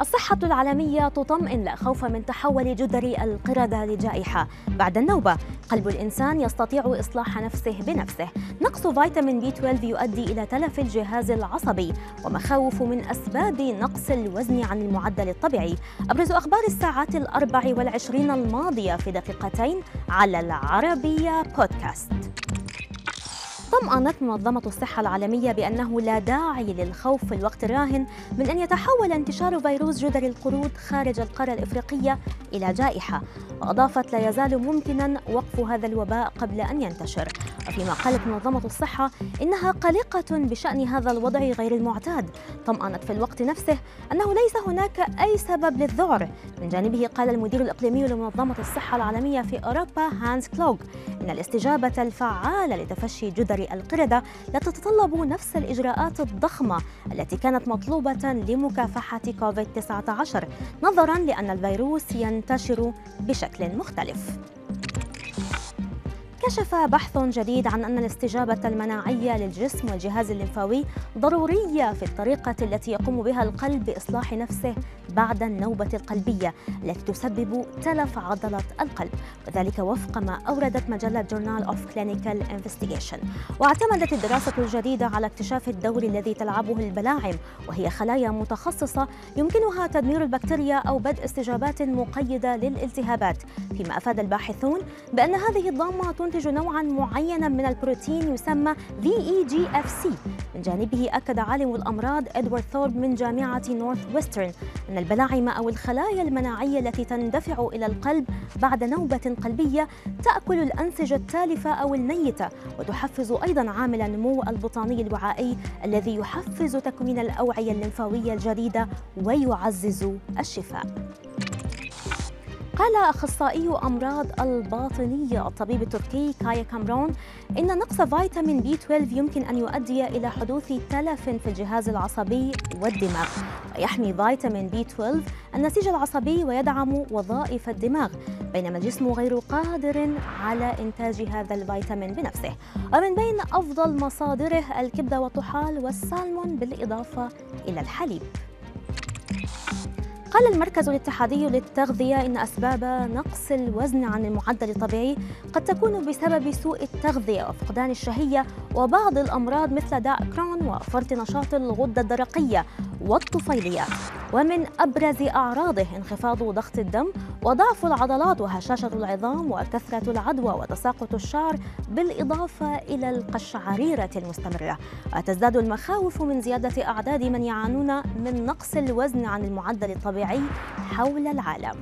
الصحة العالمية تطمئن لا خوف من تحول جدر القردة لجائحة. بعد النوبة قلب الإنسان يستطيع إصلاح نفسه بنفسه. نقص فيتامين بي 12 يؤدي إلى تلف الجهاز العصبي ومخاوف من أسباب نقص الوزن عن المعدل الطبيعي. أبرز أخبار الساعات الأربع والعشرين الماضية في دقيقتين على العربية بودكاست. طمأنت منظمة الصحة العالمية بأنه لا داعي للخوف في الوقت الراهن من أن يتحول انتشار فيروس جدري القرود خارج القارة الإفريقية إلى جائحة وأضافت لا يزال ممكنا وقف هذا الوباء قبل أن ينتشر. وفيما قالت منظمة الصحة إنها قلقة بشأن هذا الوضع غير المعتاد. طمأنت في الوقت نفسه أنه ليس هناك أي سبب للذعر. من جانبه قال المدير الإقليمي لمنظمة الصحة العالمية في أوروبا هانس كلوغ إن الاستجابة الفعالة لتفشي جدري القردة لا تتطلب نفس الإجراءات الضخمة التي كانت مطلوبة لمكافحة كوفيد 19 نظرا لأن الفيروس ينتشر بشكل مختلف. كشف بحث جديد عن أن الاستجابة المناعية للجسم والجهاز الليمفاوي ضرورية في الطريقة التي يقوم بها القلب بإصلاح نفسه بعد النوبة القلبية التي تسبب تلف عضلة القلب. وذلك وفق ما أوردت مجلة Journal of Clinical Investigation واعتمدت الدراسة الجديدة على اكتشاف الدور الذي تلعبه البلاعم وهي خلايا متخصصة يمكنها تدمير البكتيريا أو بدء استجابات مقيدة للالتهابات. فيما أفاد الباحثون بأن هذه الضامة تنتج نوعا معينا من البروتين يسمى VEGFC من جانبه أكد عالم الأمراض إدوارد ثورب من جامعة نورث ويسترن أن البلاعم أو الخلايا المناعية التي تندفع إلى القلب بعد نوبة قلبية تأكل الأنسجة التالفة أو الميتة وتحفز أيضا عامل النمو البطاني الوعائي الذي يحفز تكوين الأوعية الليمفاوية الجديدة ويعزز الشفاء. قال أخصائي أمراض الباطنية الطبيب التركي كايا كامرون إن نقص فيتامين بي 12 يمكن أن يؤدي إلى حدوث تلف في الجهاز العصبي والدماغ. ويحمي فيتامين بي 12 النسيج العصبي ويدعم وظائف الدماغ بينما الجسم غير قادر على إنتاج هذا الفيتامين بنفسه. ومن بين أفضل مصادره الكبدة والطحال والسالمون بالإضافة إلى الحليب. قال المركز الاتحادي للتغذية إن أسباب نقص الوزن عن المعدل الطبيعي قد تكون بسبب سوء التغذية وفقدان الشهية وبعض الأمراض مثل داء كرون وفرط نشاط الغدة الدرقية والطفيليات ومن أبرز أعراضه انخفاض ضغط الدم وضعف العضلات وهشاشة العظام وكثرة العدوى وتساقط الشعر بالإضافة إلى القشعريرة المستمرة. وتزداد المخاوف من زيادة أعداد من يعانون من نقص الوزن عن المعدل الطبيعي حول العالم.